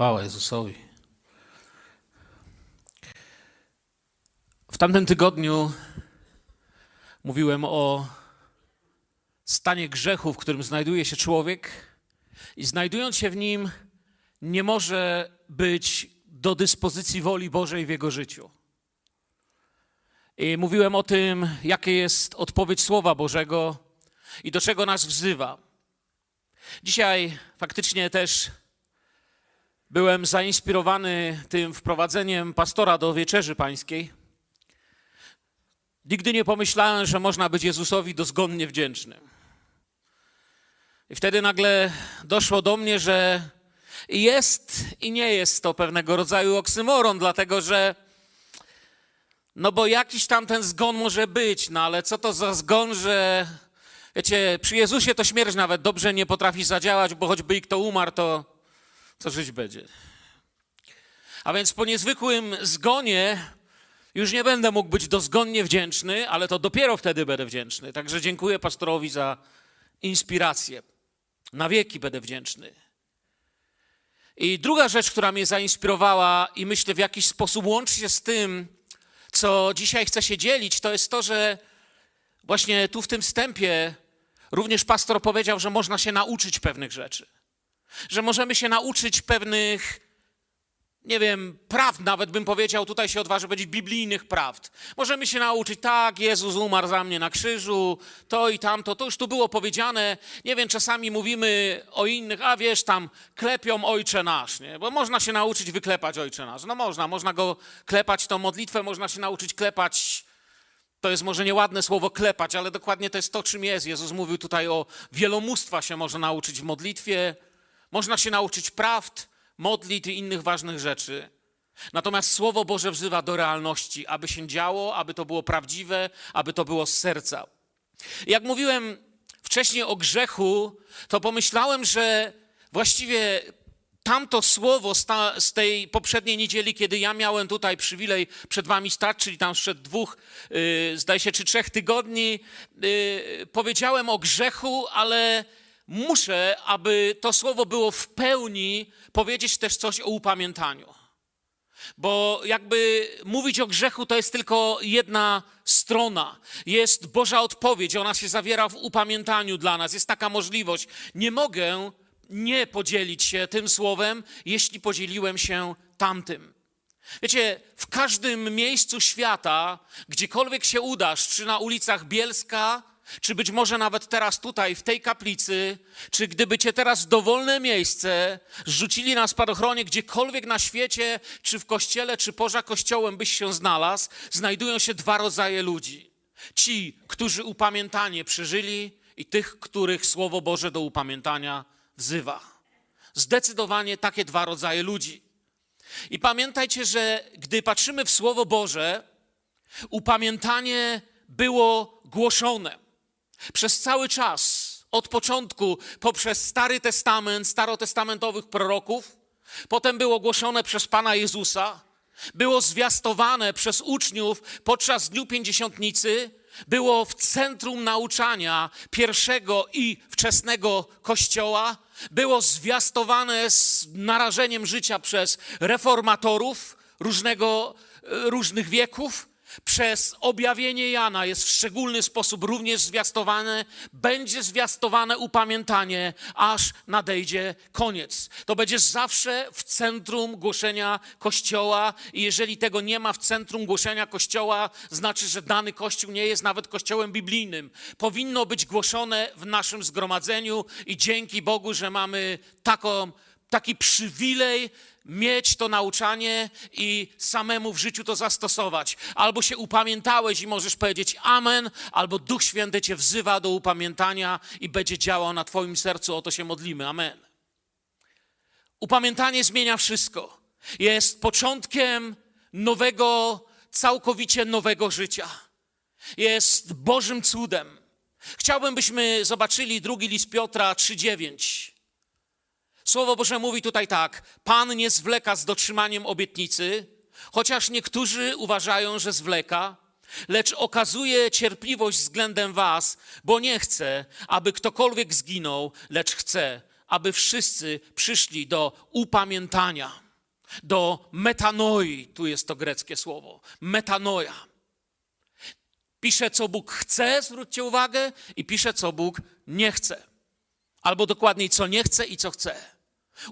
Chwała Jezusowi. W tamtym tygodniu mówiłem o stanie grzechu, w którym znajduje się człowiek i znajdując się w nim, nie może być do dyspozycji woli Bożej w jego życiu. I mówiłem o tym, jakie jest odpowiedź Słowa Bożego i do czego nas wzywa. Dzisiaj faktycznie też byłem zainspirowany tym wprowadzeniem pastora do wieczerzy pańskiej. Nigdy nie pomyślałem, że można być Jezusowi dozgonnie wdzięcznym. I wtedy nagle doszło do mnie, że jest i nie jest to pewnego rodzaju oksymoron, dlatego że no bo jakiś tam ten zgon może być, no ale co to za zgon, że wiecie, przy Jezusie to śmierć nawet dobrze nie potrafi zadziałać, bo choćby i kto umarł, to co żyć będzie. A więc po niezwykłym zgonie już nie będę mógł być dozgonnie wdzięczny, ale to dopiero wtedy będę wdzięczny. Także dziękuję pastorowi za inspirację. Na wieki będę wdzięczny. I druga rzecz, która mnie zainspirowała i myślę w jakiś sposób łączy się z tym, co dzisiaj chcę się dzielić, to jest to, że właśnie tu w tym wstępie również pastor powiedział, że można się nauczyć pewnych rzeczy. Że możemy się nauczyć pewnych nie wiem, prawd nawet bym powiedział, tutaj się odważę powiedzieć, biblijnych prawd. Możemy się nauczyć, tak, Jezus umarł za mnie na krzyżu, to i tamto, to już tu było powiedziane. Nie wiem, czasami mówimy o innych, a wiesz, tam klepią Ojcze Nasz, nie? Bo można się nauczyć wyklepać Ojcze Nasz. No można, można go klepać, tą modlitwę można się nauczyć klepać to jest może nieładne słowo klepać, ale dokładnie to jest to, czym jest. Jezus mówił tutaj o wielomóstwa się można nauczyć w modlitwie. Można się nauczyć prawd, modlitw i innych ważnych rzeczy. Natomiast Słowo Boże wzywa do realności, aby się działo, aby to było prawdziwe, aby to było z serca. Jak mówiłem wcześniej o grzechu, to pomyślałem, że właściwie tamto słowo z tej poprzedniej niedzieli, kiedy ja miałem tutaj przywilej przed wami stać, czyli tam przed dwóch, yy, zdaje się, czy trzech tygodni, yy, powiedziałem o grzechu, ale muszę, aby to słowo było w pełni, powiedzieć też coś o upamiętaniu. Bo jakby mówić o grzechu to jest tylko jedna strona. Jest Boża odpowiedź, ona się zawiera w upamiętaniu dla nas. Jest taka możliwość. Nie mogę nie podzielić się tym słowem, jeśli podzieliłem się tamtym. Wiecie, w każdym miejscu świata, gdziekolwiek się udasz, czy na ulicach Bielska, czy być może nawet teraz tutaj, w tej kaplicy, czy gdyby cię teraz dowolne miejsce rzucili na spadochronie gdziekolwiek na świecie, czy w kościele, czy poza kościołem byś się znalazł, znajdują się dwa rodzaje ludzi. Ci, którzy upamiętanie przeżyli i tych, których Słowo Boże do upamiętania wzywa. Zdecydowanie takie dwa rodzaje ludzi. I pamiętajcie, że gdy patrzymy w Słowo Boże, upamiętanie było głoszone. Przez cały czas, od początku, poprzez Stary Testament, starotestamentowych proroków, potem było głoszone przez Pana Jezusa, było zwiastowane przez uczniów podczas Dniu Pięćdziesiątnicy, było w centrum nauczania pierwszego i wczesnego Kościoła, było zwiastowane z narażeniem życia przez reformatorów różnego, różnych wieków, przez objawienie Jana jest w szczególny sposób również zwiastowane, będzie zwiastowane upamiętanie, aż nadejdzie koniec. To będziesz zawsze w centrum głoszenia Kościoła i jeżeli tego nie ma w centrum głoszenia Kościoła, znaczy, że dany Kościół nie jest nawet Kościołem biblijnym. Powinno być głoszone w naszym zgromadzeniu i dzięki Bogu, że mamy taką, taki przywilej, mieć to nauczanie i samemu w życiu to zastosować. Albo się upamiętałeś i możesz powiedzieć Amen, albo Duch Święty cię wzywa do upamiętania i będzie działał na Twoim sercu. O to się modlimy. Amen. Upamiętanie zmienia wszystko. Jest początkiem nowego, całkowicie nowego życia. Jest Bożym cudem. Chciałbym, byśmy zobaczyli drugi list Piotra 3,9. Słowo Boże mówi tutaj tak: Pan nie zwleka z dotrzymaniem obietnicy, chociaż niektórzy uważają, że zwleka, lecz okazuje cierpliwość względem Was, bo nie chce, aby ktokolwiek zginął, lecz chce, aby wszyscy przyszli do upamiętania, do metanoi, tu jest to greckie słowo, metanoja. Pisze, co Bóg chce, zwróćcie uwagę, i pisze, co Bóg nie chce. Albo dokładniej, co nie chce i co chce.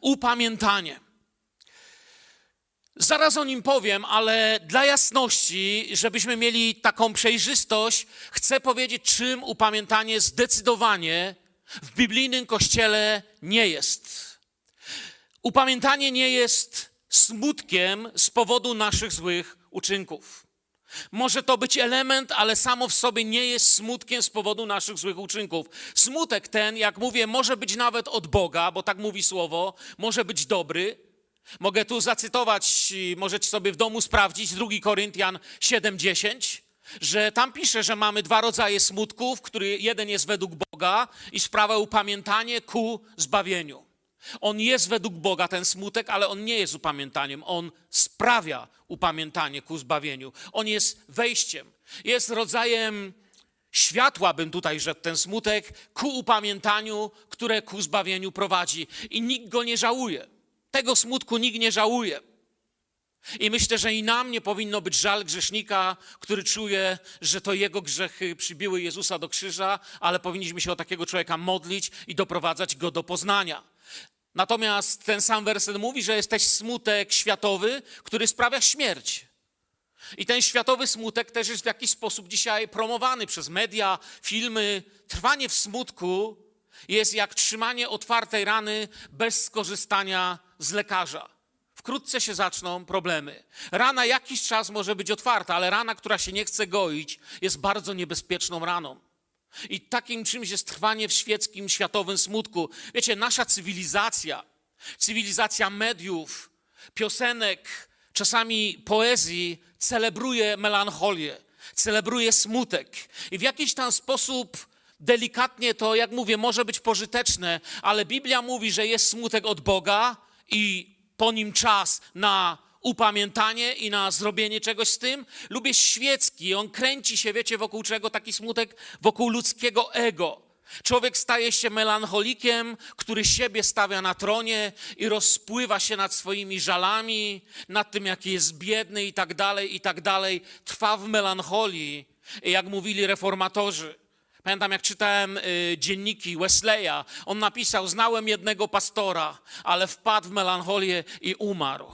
Upamiętanie. Zaraz o nim powiem, ale dla jasności, żebyśmy mieli taką przejrzystość, chcę powiedzieć, czym upamiętanie zdecydowanie w biblijnym kościele nie jest. Upamiętanie nie jest smutkiem z powodu naszych złych uczynków. Może to być element, ale samo w sobie nie jest smutkiem z powodu naszych złych uczynków. Smutek ten, jak mówię, może być nawet od Boga, bo tak mówi słowo, może być dobry. Mogę tu zacytować, możecie sobie w domu sprawdzić, 2 Koryntian 7:10, że tam pisze, że mamy dwa rodzaje smutków, który jeden jest według Boga i sprawia upamiętanie ku zbawieniu. On jest według Boga ten smutek, ale on nie jest upamiętaniem. On sprawia upamiętanie ku zbawieniu. On jest wejściem. Jest rodzajem światła, bym tutaj rzekł, ten smutek ku upamiętaniu, które ku zbawieniu prowadzi. I nikt go nie żałuje. Tego smutku nikt nie żałuje. I myślę, że i nam nie powinno być żal grzesznika, który czuje, że to jego grzechy przybiły Jezusa do krzyża, ale powinniśmy się o takiego człowieka modlić i doprowadzać go do poznania. Natomiast ten sam werset mówi, że jest też smutek światowy, który sprawia śmierć. I ten światowy smutek też jest w jakiś sposób dzisiaj promowany przez media, filmy. Trwanie w smutku jest jak trzymanie otwartej rany bez skorzystania z lekarza. Wkrótce się zaczną problemy. Rana jakiś czas może być otwarta, ale rana, która się nie chce goić, jest bardzo niebezpieczną raną. I takim czymś jest trwanie w świeckim, światowym smutku. Wiecie, nasza cywilizacja, cywilizacja mediów, piosenek, czasami poezji celebruje melancholię, celebruje smutek. I w jakiś tam sposób delikatnie to, jak mówię, może być pożyteczne, ale Biblia mówi, że jest smutek od Boga i po nim czas na upamiętanie i na zrobienie czegoś z tym, lub jest świecki. On kręci się, wiecie, wokół czego taki smutek? Wokół ludzkiego ego. Człowiek staje się melancholikiem, który siebie stawia na tronie i rozpływa się nad swoimi żalami, nad tym, jaki jest biedny i tak dalej, i tak dalej. Trwa w melancholii, jak mówili reformatorzy. Pamiętam, jak czytałem y, dzienniki Wesleya, on napisał: Znałem jednego pastora, ale wpadł w melancholię i umarł.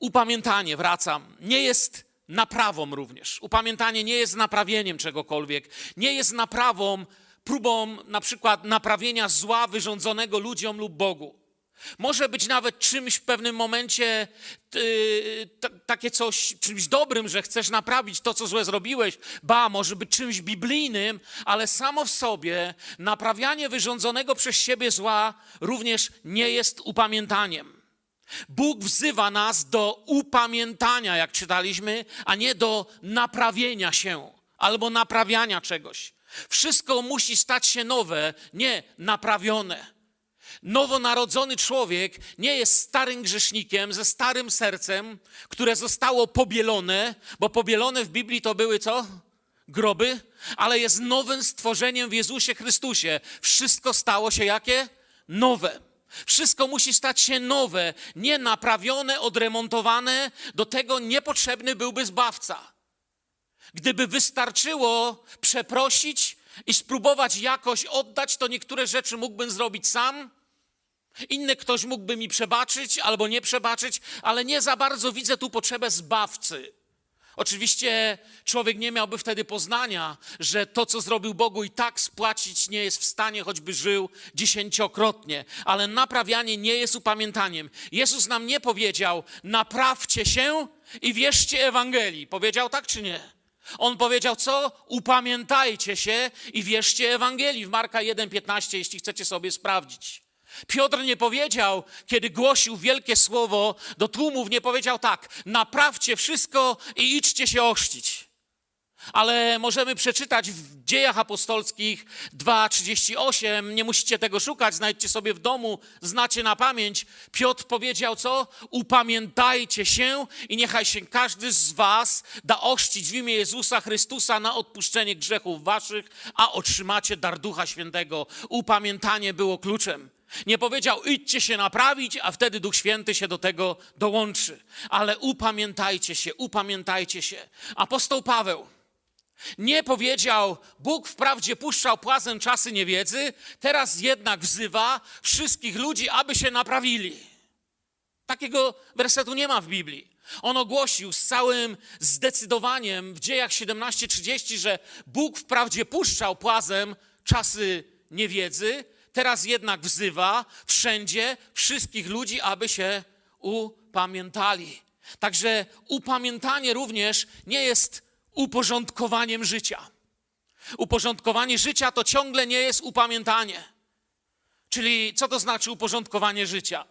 Upamiętanie, wracam, nie jest naprawą również. Upamiętanie nie jest naprawieniem czegokolwiek, nie jest naprawą, próbą na przykład naprawienia zła wyrządzonego ludziom lub Bogu. Może być nawet czymś w pewnym momencie yy, takie coś, czymś dobrym, że chcesz naprawić to, co złe zrobiłeś. Ba, może być czymś biblijnym, ale samo w sobie naprawianie wyrządzonego przez siebie zła również nie jest upamiętaniem. Bóg wzywa nas do upamiętania, jak czytaliśmy, a nie do naprawienia się albo naprawiania czegoś. Wszystko musi stać się nowe, nie naprawione. Nowonarodzony człowiek nie jest starym grzesznikiem ze starym sercem, które zostało pobielone, bo pobielone w Biblii to były co? Groby, ale jest nowym stworzeniem w Jezusie Chrystusie. Wszystko stało się jakie? Nowe. Wszystko musi stać się nowe, nie naprawione, odremontowane. Do tego niepotrzebny byłby zbawca. Gdyby wystarczyło przeprosić i spróbować jakoś oddać, to niektóre rzeczy mógłbym zrobić sam. Inne ktoś mógłby mi przebaczyć albo nie przebaczyć, ale nie za bardzo widzę tu potrzebę zbawcy. Oczywiście człowiek nie miałby wtedy poznania, że to, co zrobił Bogu, i tak spłacić nie jest w stanie, choćby żył dziesięciokrotnie. Ale naprawianie nie jest upamiętaniem. Jezus nam nie powiedział: naprawcie się i wierzcie Ewangelii. Powiedział tak czy nie? On powiedział co? Upamiętajcie się i wierzcie Ewangelii. W Marka 1,15, jeśli chcecie sobie sprawdzić. Piotr nie powiedział, kiedy głosił wielkie słowo do tłumów, nie powiedział tak: naprawcie wszystko i idźcie się ochrzcić. Ale możemy przeczytać w Dziejach Apostolskich 2:38. Nie musicie tego szukać, znajdźcie sobie w domu, znacie na pamięć. Piotr powiedział co? Upamiętajcie się i niechaj się każdy z was da ościć w imię Jezusa Chrystusa na odpuszczenie grzechów waszych, a otrzymacie dar Ducha Świętego. Upamiętanie było kluczem. Nie powiedział, idźcie się naprawić, a wtedy Duch Święty się do tego dołączy. Ale upamiętajcie się, upamiętajcie się. Apostoł Paweł nie powiedział, Bóg wprawdzie puszczał płazem czasy niewiedzy, teraz jednak wzywa wszystkich ludzi, aby się naprawili. Takiego wersetu nie ma w Biblii. On ogłosił z całym zdecydowaniem w dziejach 17:30, że Bóg wprawdzie puszczał płazem czasy niewiedzy, teraz jednak wzywa wszędzie wszystkich ludzi, aby się upamiętali. Także upamiętanie również nie jest uporządkowaniem życia. Uporządkowanie życia to ciągle nie jest upamiętanie. Czyli co to znaczy uporządkowanie życia?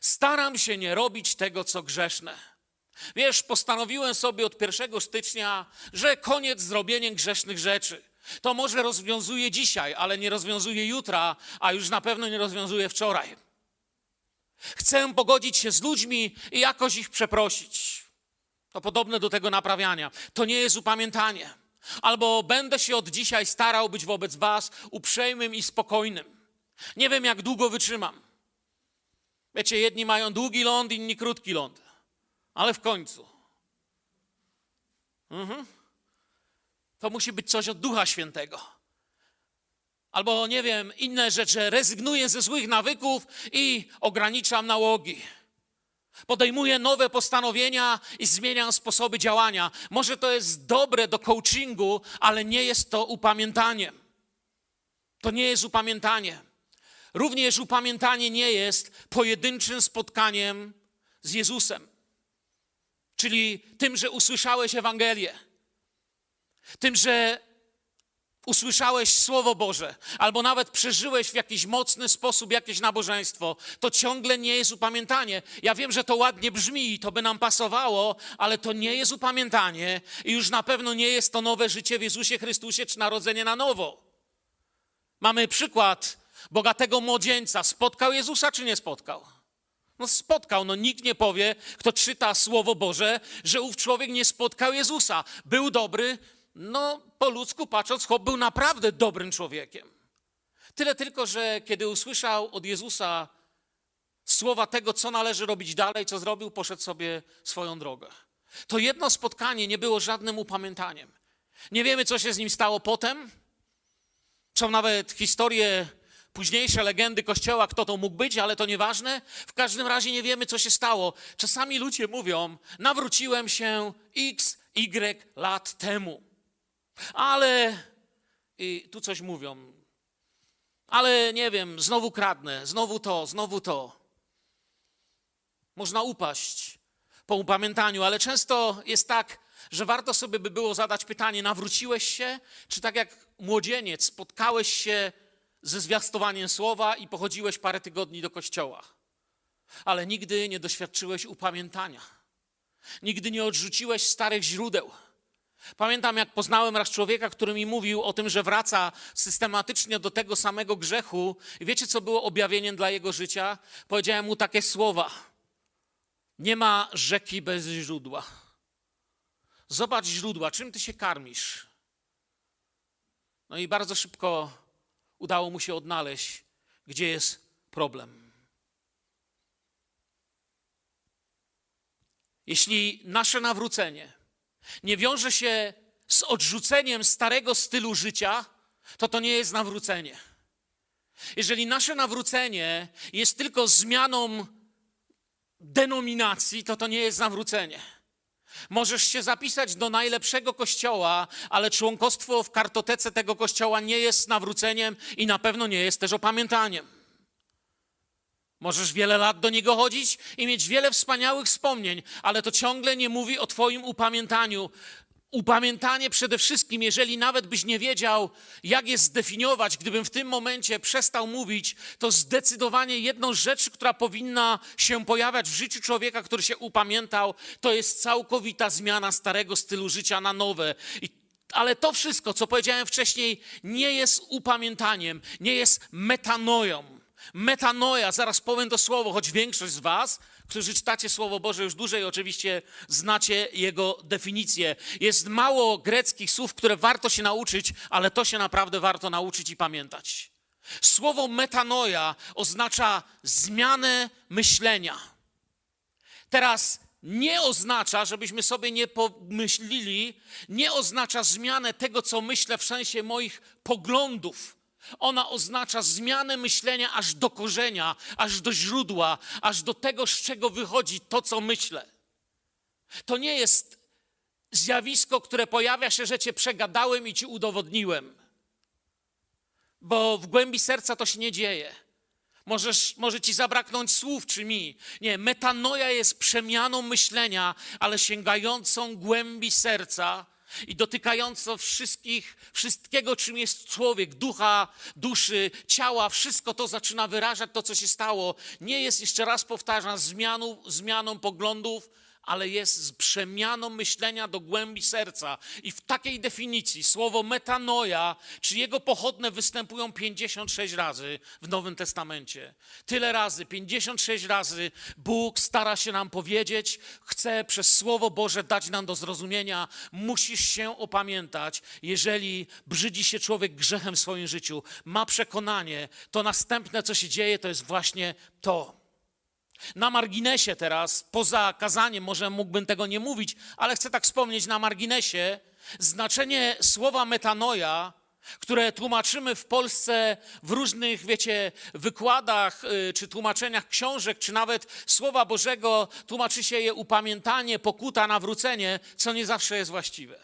Staram się nie robić tego, co grzeszne. Wiesz, postanowiłem sobie od 1 stycznia, że koniec z robieniem grzesznych rzeczy. To może rozwiązuje dzisiaj, ale nie rozwiązuje jutra, a już na pewno nie rozwiązuje wczoraj. Chcę pogodzić się z ludźmi i jakoś ich przeprosić. To podobne do tego naprawiania. To nie jest upamiętanie. Albo będę się od dzisiaj starał być wobec Was uprzejmym i spokojnym. Nie wiem, jak długo wytrzymam. Wiecie, jedni mają długi ląd, inni krótki ląd. Ale w końcu. Mhm. To musi być coś od Ducha Świętego. Albo nie wiem, inne rzeczy. Rezygnuję ze złych nawyków i ograniczam nałogi. Podejmuję nowe postanowienia i zmieniam sposoby działania. Może to jest dobre do coachingu, ale nie jest to upamiętanie. To nie jest upamiętanie. Również upamiętanie nie jest pojedynczym spotkaniem z Jezusem, czyli tym, że usłyszałeś Ewangelię, tym, że usłyszałeś Słowo Boże, albo nawet przeżyłeś w jakiś mocny sposób jakieś nabożeństwo, to ciągle nie jest upamiętanie. Ja wiem, że to ładnie brzmi i to by nam pasowało, ale to nie jest upamiętanie i już na pewno nie jest to nowe życie w Jezusie Chrystusie czy narodzenie na nowo. Mamy przykład bogatego młodzieńca. Spotkał Jezusa czy nie spotkał? No spotkał, no nikt nie powie, kto czyta Słowo Boże, że ów człowiek nie spotkał Jezusa. Był dobry, no po ludzku patrząc, chłop był naprawdę dobrym człowiekiem. Tyle tylko, że kiedy usłyszał od Jezusa słowa tego, co należy robić dalej, co zrobił, poszedł sobie swoją drogę. To jedno spotkanie nie było żadnym upamiętaniem. Nie wiemy, co się z nim stało potem. Są nawet historie, późniejsze legendy Kościoła, kto to mógł być, ale to nieważne. W każdym razie nie wiemy, co się stało. Czasami ludzie mówią, nawróciłem się x, y lat temu. Ale i tu coś mówią. Ale nie wiem, znowu kradnę, znowu to, znowu to. Można upaść po upamiętaniu, ale często jest tak, że warto sobie by było zadać pytanie: nawróciłeś się? Czy tak jak młodzieniec, spotkałeś się ze zwiastowaniem słowa i pochodziłeś parę tygodni do kościoła, ale nigdy nie doświadczyłeś upamiętania, nigdy nie odrzuciłeś starych źródeł Pamiętam, jak poznałem raz człowieka, który mi mówił o tym, że wraca systematycznie do tego samego grzechu. I wiecie, co było objawieniem dla jego życia? Powiedziałem mu takie słowa: Nie ma rzeki bez źródła. Zobacz źródła, czym ty się karmisz. No i bardzo szybko udało mu się odnaleźć, gdzie jest problem. Jeśli nasze nawrócenie nie wiąże się z odrzuceniem starego stylu życia, to to nie jest nawrócenie. Jeżeli nasze nawrócenie jest tylko zmianą denominacji, to to nie jest nawrócenie. Możesz się zapisać do najlepszego kościoła, ale członkostwo w kartotece tego kościoła nie jest nawróceniem i na pewno nie jest też opamiętaniem. Możesz wiele lat do niego chodzić i mieć wiele wspaniałych wspomnień, ale to ciągle nie mówi o Twoim upamiętaniu. Upamiętanie przede wszystkim, jeżeli nawet byś nie wiedział, jak je zdefiniować, gdybym w tym momencie przestał mówić, to zdecydowanie jedną z rzeczy, która powinna się pojawiać w życiu człowieka, który się upamiętał, to jest całkowita zmiana starego stylu życia na nowe. I Ale to wszystko, co powiedziałem wcześniej, nie jest upamiętaniem, nie jest metanoją. Metanoja, zaraz powiem to słowo, choć większość z Was, którzy czytacie Słowo Boże już dłużej, oczywiście znacie jego definicję. Jest mało greckich słów, które warto się nauczyć, ale to się naprawdę warto nauczyć i pamiętać. Słowo metanoja oznacza zmianę myślenia. Teraz nie oznacza, żebyśmy sobie nie pomyślili, nie oznacza zmianę tego, co myślę w sensie moich poglądów. Ona oznacza zmianę myślenia aż do korzenia, aż do źródła, aż do tego, z czego wychodzi to, co myślę. To nie jest zjawisko, które pojawia się, że cię przegadałem i ci udowodniłem. Bo w głębi serca to się nie dzieje. Możesz, może ci zabraknąć słów czy mi. Nie, metanoja jest przemianą myślenia, ale sięgającą głębi serca i dotykającą wszystkich, wszystkiego, czym jest człowiek, ducha, duszy, ciała, wszystko to zaczyna wyrażać to, co się stało. Nie jest, jeszcze raz powtarzam, zmianą, zmianą poglądów, ale jest z przemianą myślenia do głębi serca. I w takiej definicji słowo metanoja, czy jego pochodne występują 56 razy w Nowym Testamencie. Tyle razy, 56 razy Bóg stara się nam powiedzieć, chce przez Słowo Boże dać nam do zrozumienia, musisz się opamiętać. Jeżeli brzydzi się człowiek grzechem w swoim życiu, ma przekonanie, to następne, co się dzieje, to jest właśnie to. Na marginesie teraz, poza kazaniem, może mógłbym tego nie mówić, ale chcę tak wspomnieć na marginesie, znaczenie słowa metanoja, które tłumaczymy w Polsce w różnych, wiecie, wykładach y, czy tłumaczeniach książek, czy nawet Słowa Bożego, tłumaczy się je upamiętanie, pokuta, nawrócenie, co nie zawsze jest właściwe.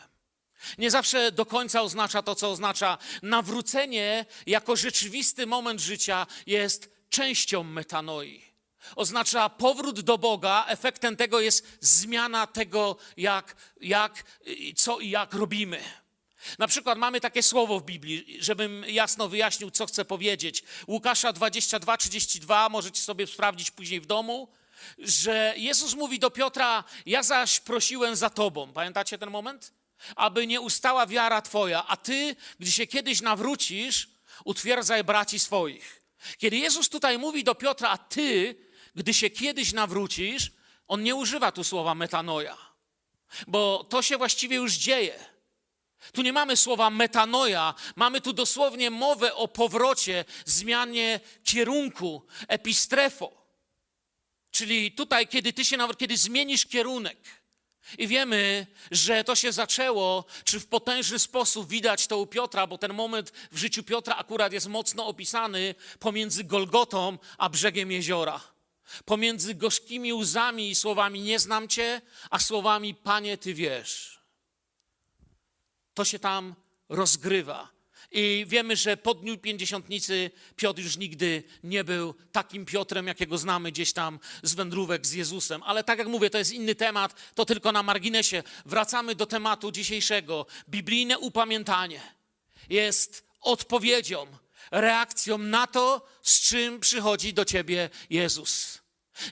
Nie zawsze do końca oznacza to, co oznacza. Nawrócenie jako rzeczywisty moment życia jest częścią metanoi oznacza powrót do Boga. Efektem tego jest zmiana tego, jak, jak, co i jak robimy. Na przykład mamy takie słowo w Biblii, żebym jasno wyjaśnił, co chcę powiedzieć. Łukasza 22, 32, możecie sobie sprawdzić później w domu, że Jezus mówi do Piotra: Ja zaś prosiłem za tobą. Pamiętacie ten moment? Aby nie ustała wiara twoja, a ty, gdy się kiedyś nawrócisz, utwierdzaj braci swoich. Kiedy Jezus tutaj mówi do Piotra, a ty, gdy się kiedyś nawrócisz, on nie używa tu słowa metanoja, bo to się właściwie już dzieje. Tu nie mamy słowa metanoja, mamy tu dosłownie mowę o powrocie, zmianie kierunku, epistrefo. Czyli tutaj, kiedy ty się nawet, kiedy zmienisz kierunek. I wiemy, że to się zaczęło, czy w potężny sposób widać to u Piotra, bo ten moment w życiu Piotra akurat jest mocno opisany pomiędzy Golgotą a brzegiem jeziora pomiędzy gorzkimi łzami i słowami nie znam Cię, a słowami Panie, Ty wiesz. To się tam rozgrywa. I wiemy, że po dniu pięćdziesiątnicy Piotr już nigdy nie był takim Piotrem, jakiego znamy gdzieś tam z wędrówek z Jezusem. Ale tak jak mówię, to jest inny temat, to tylko na marginesie. Wracamy do tematu dzisiejszego. Biblijne upamiętanie jest odpowiedzią, reakcją na to, z czym przychodzi do ciebie Jezus.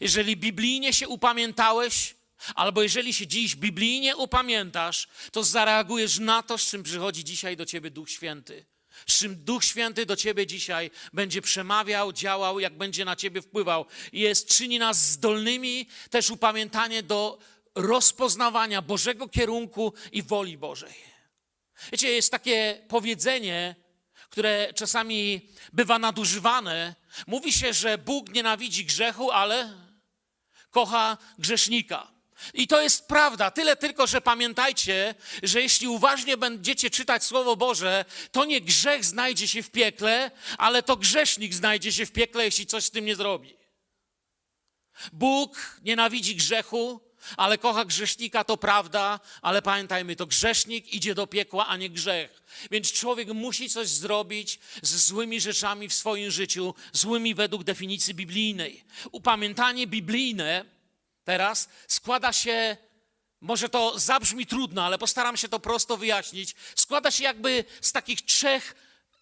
Jeżeli biblijnie się upamiętałeś, albo jeżeli się dziś biblijnie upamiętasz, to zareagujesz na to, z czym przychodzi dzisiaj do ciebie Duch Święty. Z czym Duch Święty do ciebie dzisiaj będzie przemawiał, działał, jak będzie na ciebie wpływał. Jest, czyni nas zdolnymi też upamiętanie do rozpoznawania Bożego kierunku i woli Bożej. Wiecie, jest takie powiedzenie, które czasami bywa nadużywane. Mówi się, że Bóg nienawidzi grzechu, ale kocha grzesznika. I to jest prawda, tyle tylko, że pamiętajcie, że jeśli uważnie będziecie czytać Słowo Boże, to nie grzech znajdzie się w piekle, ale to grzesznik znajdzie się w piekle, jeśli coś z tym nie zrobi. Bóg nienawidzi grzechu, ale kocha grzesznika, to prawda, ale pamiętajmy, to grzesznik idzie do piekła, a nie grzech. Więc człowiek musi coś zrobić z złymi rzeczami w swoim życiu, złymi według definicji biblijnej. Upamiętanie biblijne teraz składa się, może to zabrzmi trudno, ale postaram się to prosto wyjaśnić, składa się jakby z takich trzech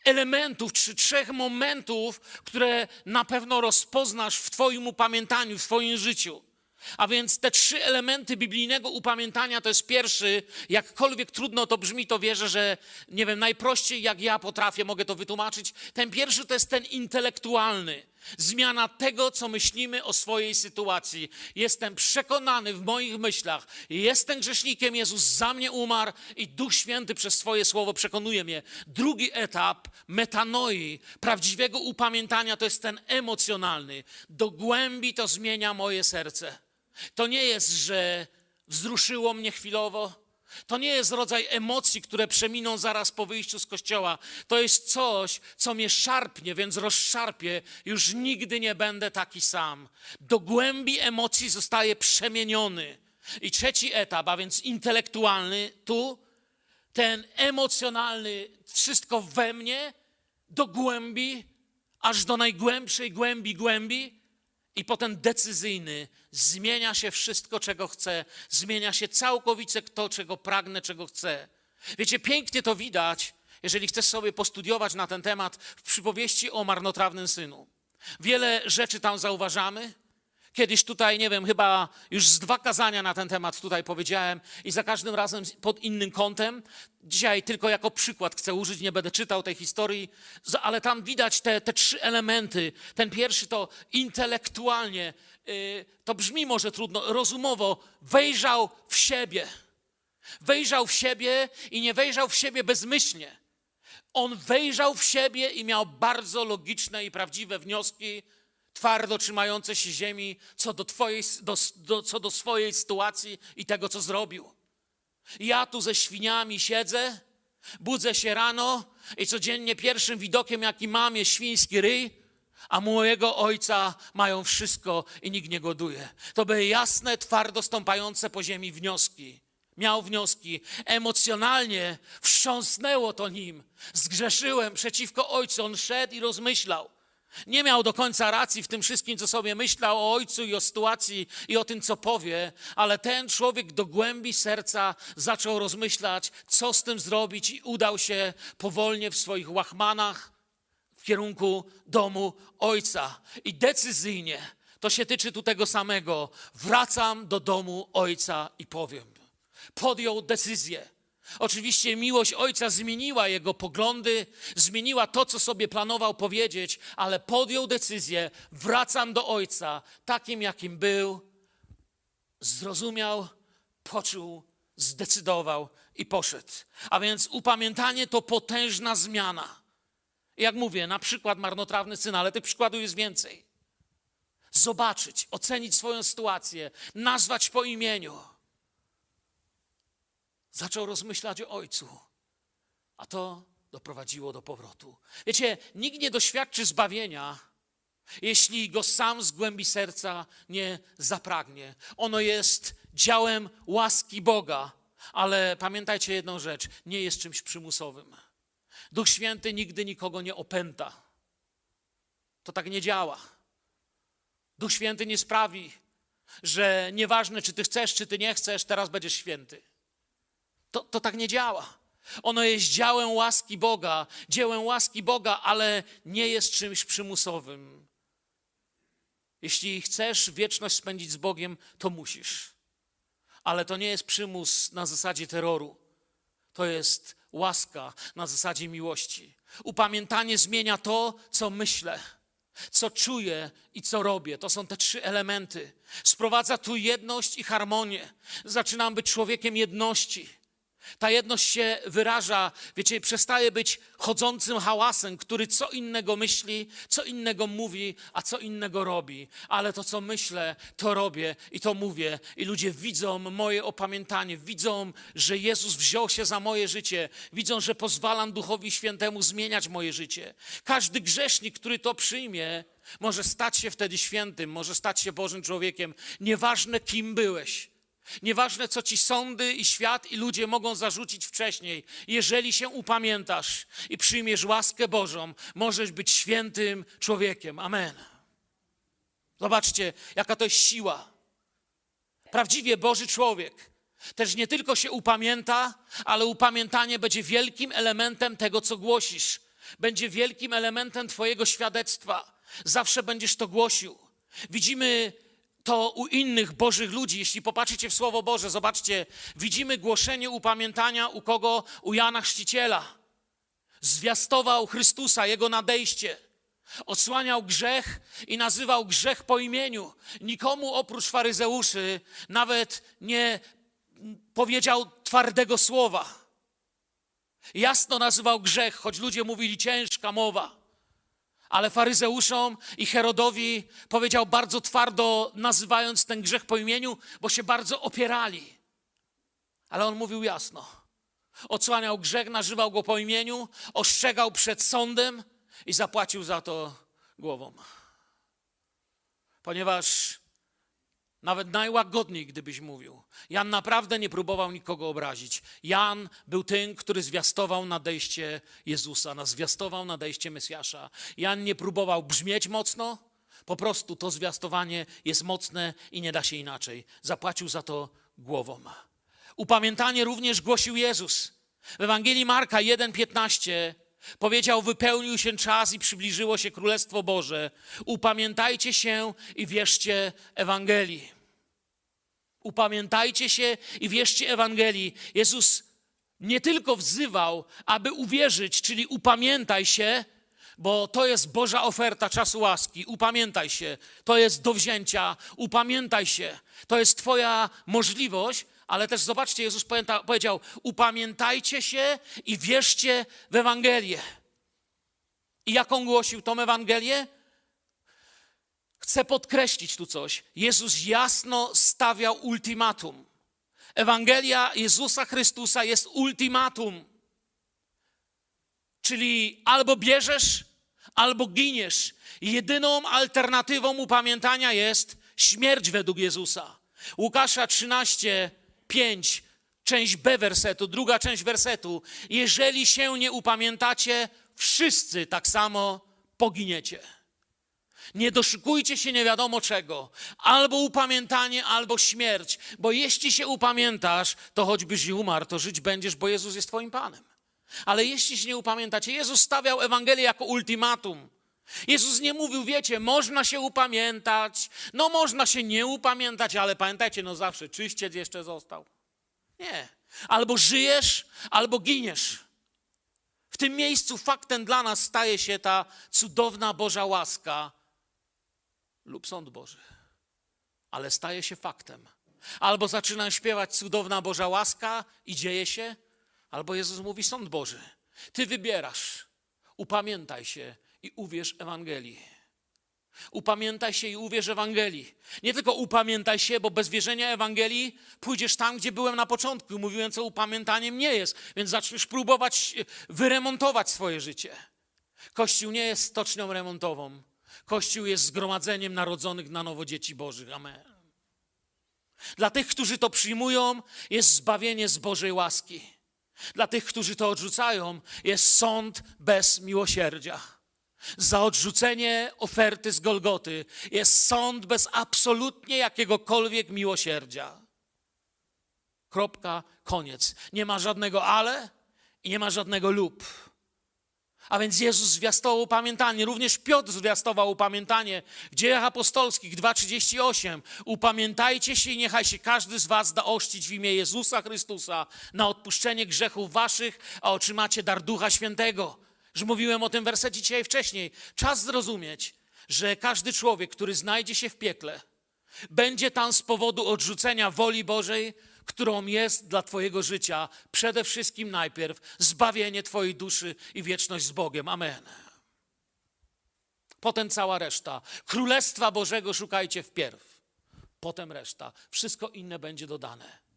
elementów czy trzech momentów, które na pewno rozpoznasz w Twoim upamiętaniu, w Twoim życiu. A więc te trzy elementy biblijnego upamiętania to jest pierwszy, jakkolwiek trudno to brzmi, to wierzę, że nie wiem, najprościej jak ja potrafię, mogę to wytłumaczyć. Ten pierwszy to jest ten intelektualny. Zmiana tego, co myślimy o swojej sytuacji. Jestem przekonany w moich myślach, jestem grzesznikiem, Jezus za mnie umarł i Duch Święty przez swoje słowo przekonuje mnie. Drugi etap metanoi, prawdziwego upamiętania, to jest ten emocjonalny. Do głębi to zmienia moje serce. To nie jest, że wzruszyło mnie chwilowo. To nie jest rodzaj emocji, które przeminą zaraz po wyjściu z kościoła. To jest coś, co mnie szarpnie, więc rozszarpie. Już nigdy nie będę taki sam. Do głębi emocji zostaje przemieniony. I trzeci etap, a więc intelektualny, tu, ten emocjonalny, wszystko we mnie, do głębi, aż do najgłębszej głębi, głębi i potem decyzyjny. Zmienia się wszystko, czego chcę. Zmienia się całkowicie to, czego pragnę, czego chcę. Wiecie, pięknie to widać, jeżeli chcesz sobie postudiować na ten temat w przypowieści o marnotrawnym synu. Wiele rzeczy tam zauważamy. Kiedyś tutaj, nie wiem, chyba już z dwa kazania na ten temat tutaj powiedziałem i za każdym razem pod innym kątem. Dzisiaj tylko jako przykład chcę użyć, nie będę czytał tej historii, ale tam widać te, te trzy elementy. Ten pierwszy to intelektualnie, yy, to brzmi może trudno, rozumowo, wejrzał w siebie. Wejrzał w siebie i nie wejrzał w siebie bezmyślnie. On wejrzał w siebie i miał bardzo logiczne i prawdziwe wnioski, twardo trzymające się ziemi co do, twojej, do, do, co do swojej sytuacji i tego, co zrobił. Ja tu ze świniami siedzę, budzę się rano i codziennie pierwszym widokiem, jaki mam, jest świński ryj, a mojego ojca mają wszystko i nikt nie goduje. To były jasne, twardo stąpające po ziemi wnioski. Miał wnioski. Emocjonalnie wstrząsnęło to nim. Zgrzeszyłem przeciwko ojcu. On szedł i rozmyślał. Nie miał do końca racji w tym wszystkim, co sobie myślał o ojcu i o sytuacji i o tym, co powie, ale ten człowiek do głębi serca zaczął rozmyślać, co z tym zrobić i udał się powolnie w swoich łachmanach w kierunku domu ojca. I decyzyjnie, to się tyczy tu tego samego, wracam do domu ojca i powiem. Podjął decyzję. Oczywiście miłość ojca zmieniła jego poglądy, zmieniła to, co sobie planował powiedzieć, ale podjął decyzję: wracam do ojca takim, jakim był. Zrozumiał, poczuł, zdecydował i poszedł. A więc upamiętanie to potężna zmiana. Jak mówię, na przykład marnotrawny syn, ale tych przykładów jest więcej. Zobaczyć, ocenić swoją sytuację, nazwać po imieniu Zaczął rozmyślać o ojcu, a to doprowadziło do powrotu. Wiecie, nikt nie doświadczy zbawienia, jeśli go sam z głębi serca nie zapragnie. Ono jest działem łaski Boga, ale pamiętajcie jedną rzecz: nie jest czymś przymusowym. Duch Święty nigdy nikogo nie opęta. To tak nie działa. Duch Święty nie sprawi, że nieważne, czy ty chcesz, czy ty nie chcesz, teraz będziesz święty. To, to tak nie działa. Ono jest dziełem łaski Boga, dziełem łaski Boga, ale nie jest czymś przymusowym. Jeśli chcesz wieczność spędzić z Bogiem, to musisz. Ale to nie jest przymus na zasadzie terroru. To jest łaska na zasadzie miłości. Upamiętanie zmienia to, co myślę, co czuję i co robię. To są te trzy elementy. Sprowadza tu jedność i harmonię. Zaczynam być człowiekiem jedności. Ta jedność się wyraża, wiecie, przestaje być chodzącym hałasem, który co innego myśli, co innego mówi, a co innego robi. Ale to, co myślę, to robię i to mówię. I ludzie widzą moje opamiętanie, widzą, że Jezus wziął się za moje życie, widzą, że pozwalam Duchowi Świętemu zmieniać moje życie. Każdy grzesznik, który to przyjmie, może stać się wtedy świętym, może stać się Bożym człowiekiem. Nieważne, kim byłeś. Nieważne, co ci sądy i świat i ludzie mogą zarzucić wcześniej, jeżeli się upamiętasz i przyjmiesz łaskę Bożą, możesz być świętym człowiekiem. Amen. Zobaczcie, jaka to jest siła. Prawdziwie Boży człowiek też nie tylko się upamięta, ale upamiętanie będzie wielkim elementem tego, co głosisz. Będzie wielkim elementem Twojego świadectwa. Zawsze będziesz to głosił. Widzimy to u innych Bożych ludzi. Jeśli popatrzycie w Słowo Boże, zobaczcie, widzimy głoszenie upamiętania u kogo? U Jana Chrzciciela. Zwiastował Chrystusa, Jego nadejście. Odsłaniał grzech i nazywał grzech po imieniu. Nikomu oprócz faryzeuszy nawet nie powiedział twardego słowa. Jasno nazywał grzech, choć ludzie mówili ciężka mowa. Ale faryzeuszom i Herodowi powiedział bardzo twardo, nazywając ten grzech po imieniu, bo się bardzo opierali. Ale on mówił jasno. Odsłaniał grzech, nazywał go po imieniu, ostrzegał przed sądem i zapłacił za to głową. Ponieważ nawet najłagodniej, gdybyś mówił, Jan naprawdę nie próbował nikogo obrazić. Jan był tym, który zwiastował nadejście Jezusa, zwiastował nadejście Mesjasza. Jan nie próbował brzmieć mocno, po prostu to zwiastowanie jest mocne i nie da się inaczej. Zapłacił za to głową. Upamiętanie również głosił Jezus. W Ewangelii Marka 1,15 powiedział: Wypełnił się czas i przybliżyło się Królestwo Boże. Upamiętajcie się i wierzcie Ewangelii. Upamiętajcie się i wierzcie Ewangelii. Jezus nie tylko wzywał, aby uwierzyć, czyli upamiętaj się, bo to jest Boża oferta czasu łaski. Upamiętaj się, to jest do wzięcia, upamiętaj się, to jest Twoja możliwość, ale też zobaczcie, Jezus powiedział: Upamiętajcie się i wierzcie w Ewangelię. I jaką głosił tą Ewangelię? Chcę podkreślić tu coś. Jezus jasno stawiał ultimatum. Ewangelia Jezusa Chrystusa jest ultimatum. Czyli albo bierzesz, albo giniesz. Jedyną alternatywą upamiętania jest śmierć według Jezusa. Łukasza 13, 5, część B wersetu, druga część wersetu. Jeżeli się nie upamiętacie, wszyscy tak samo poginiecie. Nie doszukujcie się nie wiadomo czego. Albo upamiętanie, albo śmierć. Bo jeśli się upamiętasz, to choćbyś i umarł, to żyć będziesz, bo Jezus jest Twoim Panem. Ale jeśli się nie upamiętacie, Jezus stawiał Ewangelię jako ultimatum. Jezus nie mówił, wiecie, można się upamiętać, no można się nie upamiętać, ale pamiętajcie, no zawsze czyściec jeszcze został. Nie. Albo żyjesz, albo giniesz. W tym miejscu faktem dla nas staje się ta cudowna Boża łaska lub sąd Boży. Ale staje się faktem. Albo zaczynam śpiewać cudowna Boża łaska i dzieje się, albo Jezus mówi sąd Boży. Ty wybierasz. Upamiętaj się i uwierz Ewangelii. Upamiętaj się i uwierz Ewangelii. Nie tylko upamiętaj się, bo bez wierzenia Ewangelii pójdziesz tam, gdzie byłem na początku. Mówiłem, co upamiętaniem nie jest, więc zaczniesz próbować wyremontować swoje życie. Kościół nie jest stocznią remontową. Kościół jest zgromadzeniem narodzonych na nowo dzieci Bożych. Amen. Dla tych, którzy to przyjmują, jest zbawienie z Bożej łaski. Dla tych, którzy to odrzucają, jest sąd bez miłosierdzia. Za odrzucenie oferty z Golgoty jest sąd bez absolutnie jakiegokolwiek miłosierdzia. Kropka, koniec. Nie ma żadnego ale i nie ma żadnego lub. A więc Jezus zwiastował upamiętanie, również Piotr zwiastował upamiętanie. W dziejach apostolskich 2,38 Upamiętajcie się i niechaj się każdy z was da ościć w imię Jezusa Chrystusa na odpuszczenie grzechów waszych, a otrzymacie dar Ducha Świętego. Że mówiłem o tym wersecie dzisiaj wcześniej. Czas zrozumieć, że każdy człowiek, który znajdzie się w piekle, będzie tam z powodu odrzucenia woli Bożej, którą jest dla Twojego życia przede wszystkim najpierw zbawienie Twojej duszy i wieczność z Bogiem. Amen. Potem cała reszta. Królestwa Bożego szukajcie wpierw. Potem reszta. Wszystko inne będzie dodane.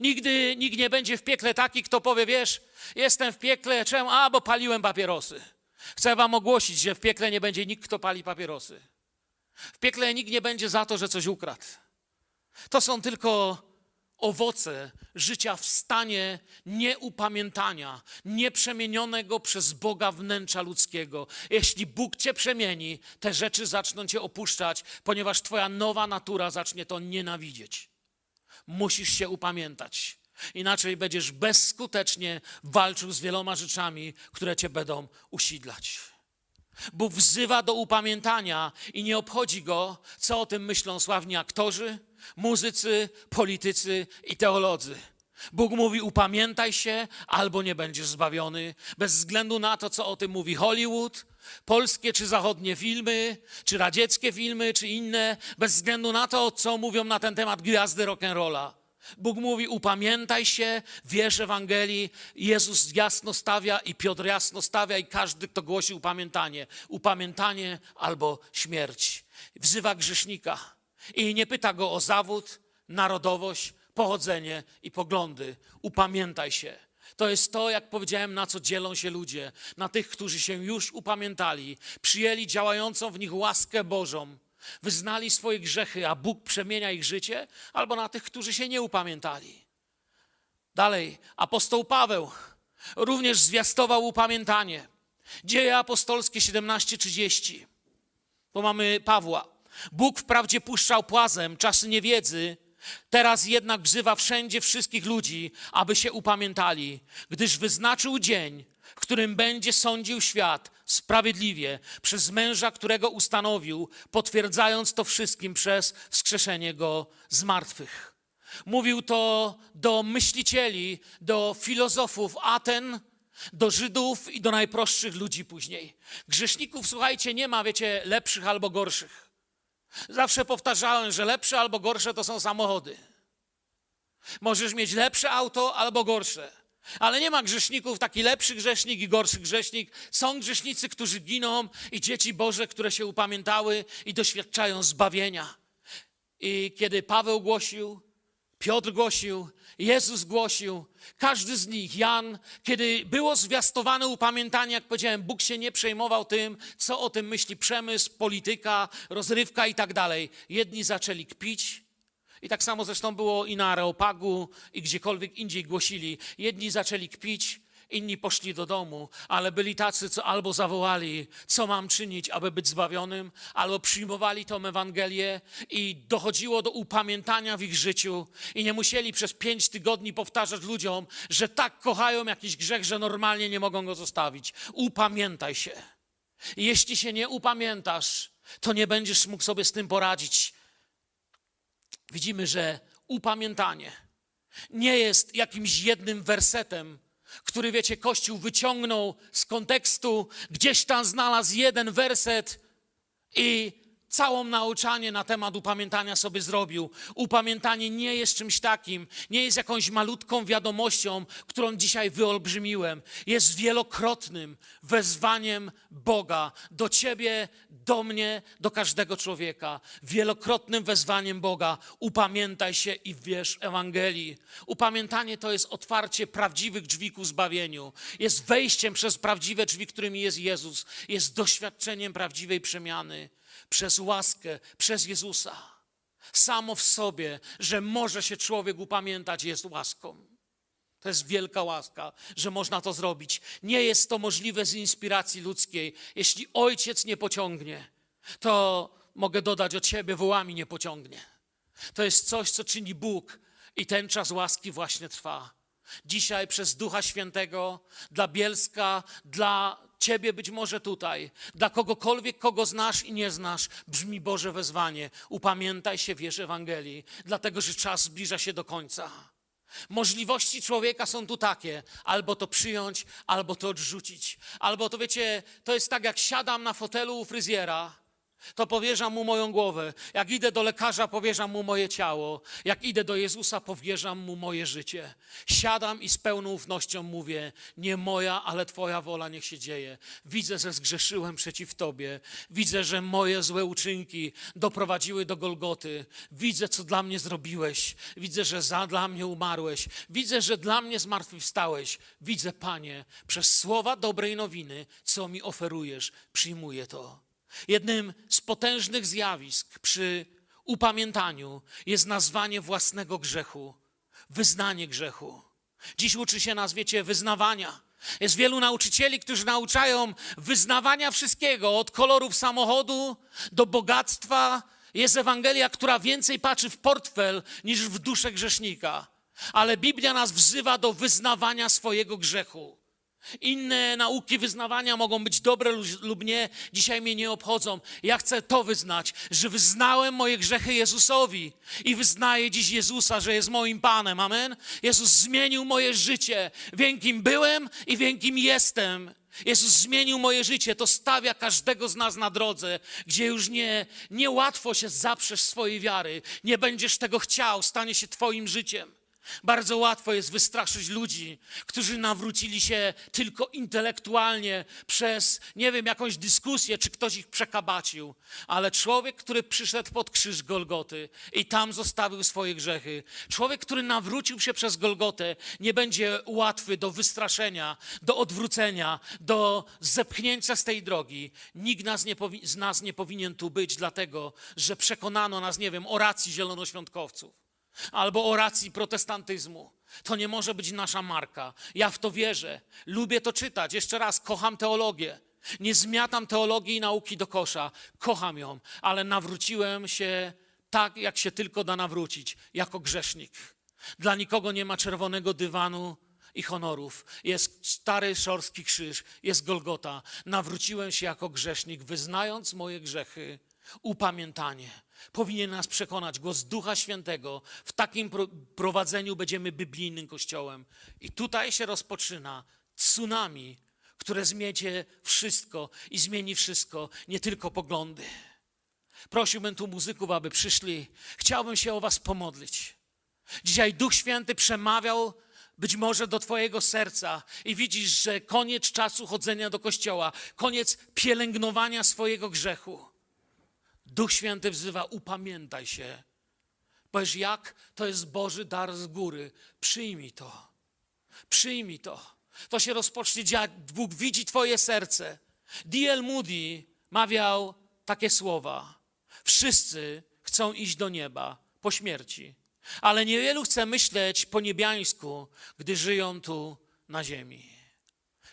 Nigdy nikt nie będzie w piekle taki, kto powie, wiesz, jestem w piekle, czemu? A, bo paliłem papierosy. Chcę wam ogłosić, że w piekle nie będzie nikt, kto pali papierosy. W piekle nikt nie będzie za to, że coś ukradł. To są tylko owoce życia w stanie nieupamiętania, nieprzemienionego przez Boga wnętrza ludzkiego. Jeśli Bóg cię przemieni, te rzeczy zaczną cię opuszczać, ponieważ twoja nowa natura zacznie to nienawidzieć. Musisz się upamiętać. Inaczej będziesz bezskutecznie walczył z wieloma rzeczami, które cię będą usidlać. Bóg wzywa do upamiętania i nie obchodzi go, co o tym myślą sławni aktorzy, muzycy, politycy i teolodzy. Bóg mówi: upamiętaj się, albo nie będziesz zbawiony, bez względu na to, co o tym mówi Hollywood, polskie czy zachodnie filmy, czy radzieckie filmy, czy inne, bez względu na to, co mówią na ten temat gwiazdy rock'n'rolla. Bóg mówi: upamiętaj się, wierz Ewangelii. Jezus jasno stawia i Piotr jasno stawia, i każdy, kto głosi upamiętanie. Upamiętanie albo śmierć. Wzywa grzesznika i nie pyta go o zawód, narodowość, pochodzenie i poglądy. Upamiętaj się. To jest to, jak powiedziałem, na co dzielą się ludzie. Na tych, którzy się już upamiętali, przyjęli działającą w nich łaskę Bożą, wyznali swoje grzechy, a Bóg przemienia ich życie, albo na tych, którzy się nie upamiętali. Dalej, apostoł Paweł również zwiastował upamiętanie. Dzieje apostolskie 17:30. Tu mamy Pawła. Bóg wprawdzie puszczał płazem czasy niewiedzy, teraz jednak wzywa wszędzie wszystkich ludzi, aby się upamiętali, gdyż wyznaczył dzień, w którym będzie sądził świat sprawiedliwie przez męża, którego ustanowił, potwierdzając to wszystkim przez wskrzeszenie go z martwych. Mówił to do myślicieli, do filozofów Aten, do Żydów i do najprostszych ludzi później. Grzeszników, słuchajcie, nie ma, wiecie, lepszych albo gorszych. Zawsze powtarzałem, że lepsze albo gorsze to są samochody. Możesz mieć lepsze auto albo gorsze. Ale nie ma grzeszników, taki lepszy grzesznik i gorszy grzesznik. Są grzesznicy, którzy giną i dzieci Boże, które się upamiętały i doświadczają zbawienia. I kiedy Paweł głosił, Piotr głosił, Jezus głosił, każdy z nich, Jan, kiedy było zwiastowane upamiętanie, jak powiedziałem, Bóg się nie przejmował tym, co o tym myśli przemysł, polityka, rozrywka i tak dalej. Jedni zaczęli kpić, i tak samo zresztą było i na Areopagu, i gdziekolwiek indziej głosili. Jedni zaczęli kpić, inni poszli do domu, ale byli tacy, co albo zawołali, co mam czynić, aby być zbawionym, albo przyjmowali tą Ewangelię i dochodziło do upamiętania w ich życiu i nie musieli przez pięć tygodni powtarzać ludziom, że tak kochają jakiś grzech, że normalnie nie mogą go zostawić. Upamiętaj się. Jeśli się nie upamiętasz, to nie będziesz mógł sobie z tym poradzić. Widzimy, że upamiętanie nie jest jakimś jednym wersetem, który, wiecie, Kościół wyciągnął z kontekstu, gdzieś tam znalazł jeden werset i całą nauczanie na temat upamiętania sobie zrobił. Upamiętanie nie jest czymś takim, nie jest jakąś malutką wiadomością, którą dzisiaj wyolbrzymiłem. Jest wielokrotnym wezwaniem Boga do ciebie, do mnie, do każdego człowieka. Wielokrotnym wezwaniem Boga. Upamiętaj się i wierz Ewangelii. Upamiętanie to jest otwarcie prawdziwych drzwi ku zbawieniu. Jest wejściem przez prawdziwe drzwi, którymi jest Jezus. Jest doświadczeniem prawdziwej przemiany przez łaskę, przez Jezusa. Samo w sobie, że może się człowiek upamiętać, jest łaską. To jest wielka łaska, że można to zrobić. Nie jest to możliwe z inspiracji ludzkiej. Jeśli ojciec nie pociągnie, to mogę dodać od siebie, wołami nie pociągnie. To jest coś, co czyni Bóg i ten czas łaski właśnie trwa. Dzisiaj przez Ducha Świętego dla Bielska, dla Ciebie być może tutaj, dla kogokolwiek, kogo znasz i nie znasz, brzmi Boże wezwanie. Upamiętaj się, wierz Ewangelii, dlatego że czas zbliża się do końca. Możliwości człowieka są tu takie: albo to przyjąć, albo to odrzucić. Albo to wiecie, to jest tak, jak siadam na fotelu u fryzjera to powierzam mu moją głowę. Jak idę do lekarza, powierzam mu moje ciało. Jak idę do Jezusa, powierzam mu moje życie. Siadam i z pełną ufnością mówię: Nie moja, ale Twoja wola niech się dzieje. Widzę, że zgrzeszyłem przeciw Tobie. Widzę, że moje złe uczynki doprowadziły do Golgoty. Widzę, co dla mnie zrobiłeś. Widzę, że za dla mnie umarłeś. Widzę, że dla mnie zmartwychwstałeś. Widzę, Panie, przez słowa dobrej nowiny, co mi oferujesz, przyjmuję to. Jednym z potężnych zjawisk przy upamiętaniu jest nazwanie własnego grzechu, wyznanie grzechu. Dziś uczy się nas, wiecie, wyznawania. Jest wielu nauczycieli, którzy nauczają wyznawania wszystkiego, od kolorów samochodu do bogactwa. Jest Ewangelia, która więcej patrzy w portfel niż w duszę grzesznika. Ale Biblia nas wzywa do wyznawania swojego grzechu. Inne nauki wyznawania mogą być dobre lu- lub nie, dzisiaj mnie nie obchodzą. Ja chcę to wyznać, że wyznałem moje grzechy Jezusowi i wyznaję dziś Jezusa, że jest moim Panem. Amen. Jezus zmienił moje życie. Wiem, kim byłem i wiem, kim jestem. Jezus zmienił moje życie, to stawia każdego z nas na drodze, gdzie już nie, niełatwo się zaprzesz swojej wiary, nie będziesz tego chciał, stanie się Twoim życiem. Bardzo łatwo jest wystraszyć ludzi, którzy nawrócili się tylko intelektualnie przez, nie wiem, jakąś dyskusję, czy ktoś ich przekabacił. Ale człowiek, który przyszedł pod krzyż Golgoty i tam zostawił swoje grzechy, człowiek, który nawrócił się przez Golgotę, nie będzie łatwy do wystraszenia, do odwrócenia, do zepchnięcia z tej drogi. Nikt nas nie z nas nie powinien tu być, dlatego że przekonano nas, nie wiem, o racji zielonoświątkowców albo o racji protestantyzmu. To nie może być nasza marka. Ja w to wierzę. Lubię to czytać. Jeszcze raz, kocham teologię. Nie zmiatam teologii i nauki do kosza. Kocham ją, ale nawróciłem się tak, jak się tylko da nawrócić, jako grzesznik. Dla nikogo nie ma czerwonego dywanu i honorów. Jest stary szorski krzyż, jest Golgota. Nawróciłem się jako grzesznik, wyznając moje grzechy, upamiętanie. Powinien nas przekonać głos Ducha Świętego. W takim pro- prowadzeniu będziemy biblijnym kościołem. I tutaj się rozpoczyna tsunami, które zmiecie wszystko i zmieni wszystko, nie tylko poglądy. Prosiłbym tu muzyków, aby przyszli. Chciałbym się o Was pomodlić. Dzisiaj Duch Święty przemawiał być może do Twojego serca i widzisz, że koniec czasu chodzenia do kościoła, koniec pielęgnowania swojego grzechu. Duch Święty wzywa, upamiętaj się. Powiesz, jak? To jest Boży dar z góry. Przyjmij to. Przyjmij to. To się rozpocznie dziać. Bóg widzi Twoje serce. D.L. Moody mawiał takie słowa. Wszyscy chcą iść do nieba po śmierci, ale niewielu chce myśleć po niebiańsku, gdy żyją tu na ziemi.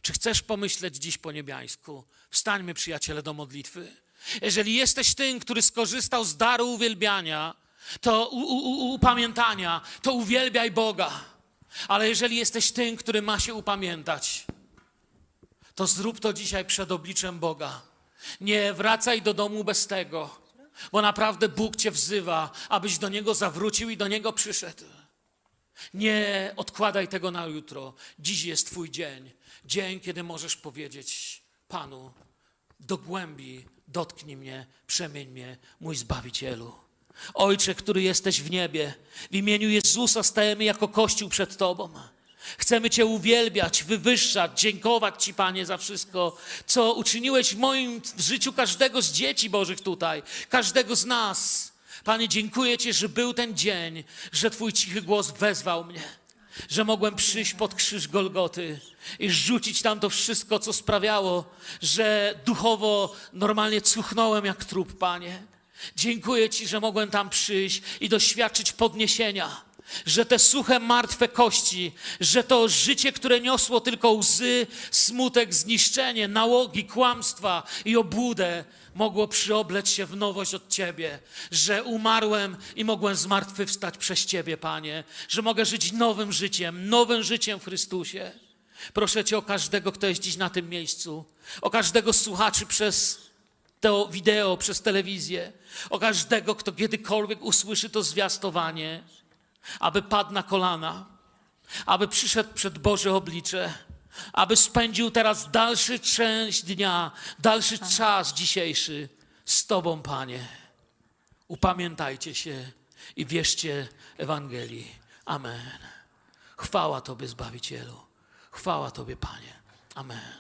Czy chcesz pomyśleć dziś po niebiańsku? Wstańmy, przyjaciele, do modlitwy. Jeżeli jesteś tym, który skorzystał z daru uwielbiania, to u, u, upamiętania, to uwielbiaj Boga. Ale jeżeli jesteś tym, który ma się upamiętać, to zrób to dzisiaj przed obliczem Boga. Nie wracaj do domu bez tego, bo naprawdę Bóg Cię wzywa, abyś do Niego zawrócił i do Niego przyszedł. Nie odkładaj tego na jutro. Dziś jest Twój dzień. Dzień, kiedy możesz powiedzieć Panu, do głębi dotknij mnie, przemień mnie, mój Zbawicielu. Ojcze, który jesteś w niebie, w imieniu Jezusa stajemy jako Kościół przed Tobą. Chcemy Cię uwielbiać, wywyższać, dziękować Ci, Panie, za wszystko, co uczyniłeś w moim w życiu każdego z dzieci Bożych tutaj, każdego z nas. Panie, dziękuję Ci, że był ten dzień, że Twój cichy głos wezwał mnie, że mogłem przyjść pod krzyż Golgoty i rzucić tam to wszystko, co sprawiało, że duchowo normalnie cuchnąłem jak trup, Panie. Dziękuję Ci, że mogłem tam przyjść i doświadczyć podniesienia że te suche, martwe kości, że to życie, które niosło tylko łzy, smutek, zniszczenie, nałogi, kłamstwa i obłudę, mogło przyobleć się w nowość od Ciebie, że umarłem i mogłem zmartwychwstać przez Ciebie, Panie, że mogę żyć nowym życiem, nowym życiem w Chrystusie. Proszę Cię o każdego, kto jest dziś na tym miejscu, o każdego słuchaczy przez to wideo, przez telewizję, o każdego, kto kiedykolwiek usłyszy to zwiastowanie, aby padł na kolana, aby przyszedł przed Boże oblicze, aby spędził teraz dalszy część dnia, dalszy czas dzisiejszy z Tobą, Panie. Upamiętajcie się i wierzcie Ewangelii. Amen. Chwała Tobie, Zbawicielu. Chwała Tobie, Panie. Amen.